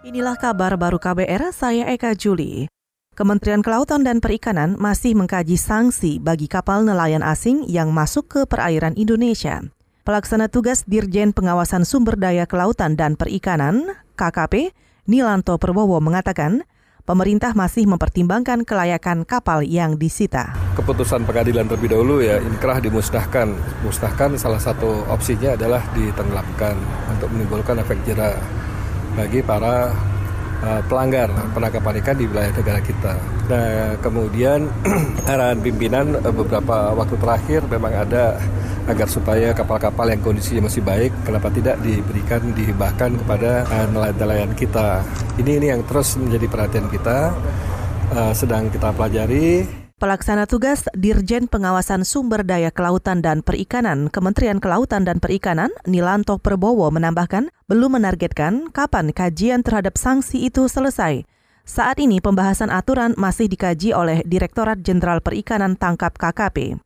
Inilah kabar baru KBR, saya Eka Juli. Kementerian Kelautan dan Perikanan masih mengkaji sanksi bagi kapal nelayan asing yang masuk ke perairan Indonesia. Pelaksana tugas Dirjen Pengawasan Sumber Daya Kelautan dan Perikanan, KKP, Nilanto Perbowo mengatakan, pemerintah masih mempertimbangkan kelayakan kapal yang disita. Keputusan pengadilan terlebih dahulu ya inkrah dimusnahkan. Musnahkan salah satu opsinya adalah ditenggelamkan untuk menimbulkan efek jerah bagi para uh, pelanggar penangkapan ikan di wilayah negara kita. Nah, kemudian arahan pimpinan uh, beberapa waktu terakhir memang ada agar supaya kapal-kapal yang kondisinya masih baik, kenapa tidak diberikan dihibahkan kepada nelayan-nelayan kita. Ini ini yang terus menjadi perhatian kita, uh, sedang kita pelajari. Pelaksana tugas Dirjen Pengawasan Sumber Daya Kelautan dan Perikanan Kementerian Kelautan dan Perikanan Nilanto Perbowo menambahkan belum menargetkan kapan kajian terhadap sanksi itu selesai. Saat ini pembahasan aturan masih dikaji oleh Direktorat Jenderal Perikanan Tangkap KKP.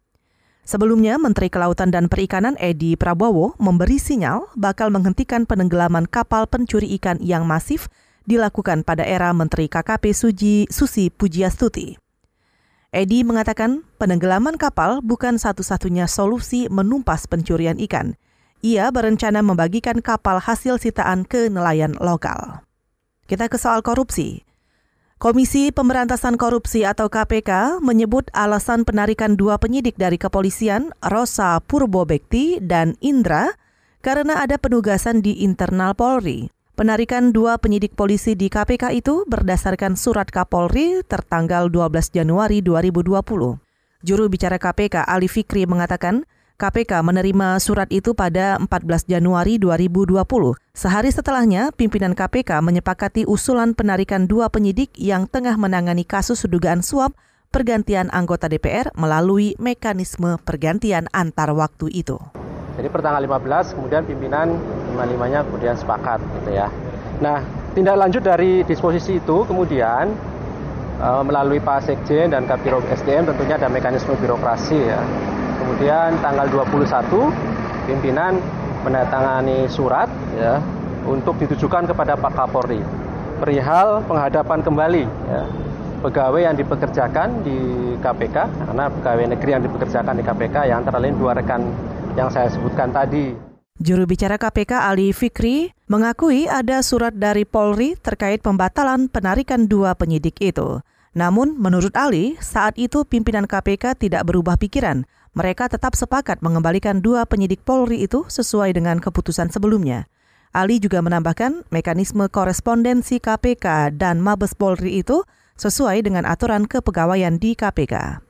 Sebelumnya, Menteri Kelautan dan Perikanan Edi Prabowo memberi sinyal bakal menghentikan penenggelaman kapal pencuri ikan yang masif dilakukan pada era Menteri KKP Suji Susi Pujiastuti. Edi mengatakan penenggelaman kapal bukan satu-satunya solusi menumpas pencurian ikan. Ia berencana membagikan kapal hasil sitaan ke nelayan lokal. Kita ke soal korupsi. Komisi Pemberantasan Korupsi atau KPK menyebut alasan penarikan dua penyidik dari kepolisian, Rosa Purbobekti dan Indra, karena ada penugasan di internal Polri. Penarikan dua penyidik polisi di KPK itu berdasarkan surat Kapolri tertanggal 12 Januari 2020. Juru bicara KPK Ali Fikri mengatakan, KPK menerima surat itu pada 14 Januari 2020. Sehari setelahnya, pimpinan KPK menyepakati usulan penarikan dua penyidik yang tengah menangani kasus dugaan suap pergantian anggota DPR melalui mekanisme pergantian antar waktu itu. Jadi pertanggal 15 kemudian pimpinan lima-limanya kemudian sepakat gitu ya. Nah, tindak lanjut dari disposisi itu kemudian e, melalui Pak Sekjen dan Kabiro SDM tentunya ada mekanisme birokrasi ya. Kemudian tanggal 21 pimpinan menandatangani surat ya untuk ditujukan kepada Pak Kapolri perihal penghadapan kembali ya pegawai yang dipekerjakan di KPK karena pegawai negeri yang dipekerjakan di KPK yang antara lain dua rekan yang saya sebutkan tadi. Juru bicara KPK Ali Fikri mengakui ada surat dari Polri terkait pembatalan penarikan dua penyidik itu. Namun, menurut Ali, saat itu pimpinan KPK tidak berubah pikiran. Mereka tetap sepakat mengembalikan dua penyidik Polri itu sesuai dengan keputusan sebelumnya. Ali juga menambahkan mekanisme korespondensi KPK dan Mabes Polri itu sesuai dengan aturan kepegawaian di KPK.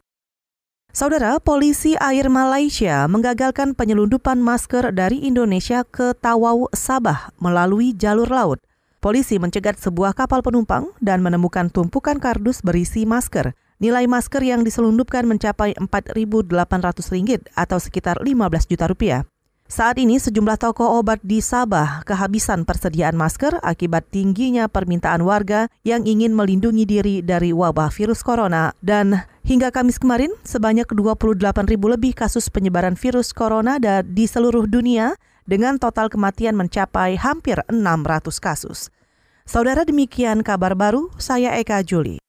Saudara, polisi air Malaysia menggagalkan penyelundupan masker dari Indonesia ke Tawau, Sabah melalui jalur laut. Polisi mencegat sebuah kapal penumpang dan menemukan tumpukan kardus berisi masker. Nilai masker yang diselundupkan mencapai Rp4.800 atau sekitar 15 juta rupiah. Saat ini sejumlah toko obat di Sabah kehabisan persediaan masker akibat tingginya permintaan warga yang ingin melindungi diri dari wabah virus corona dan hingga Kamis kemarin sebanyak 28 ribu lebih kasus penyebaran virus corona di seluruh dunia dengan total kematian mencapai hampir 600 kasus. Saudara demikian kabar baru, saya Eka Juli.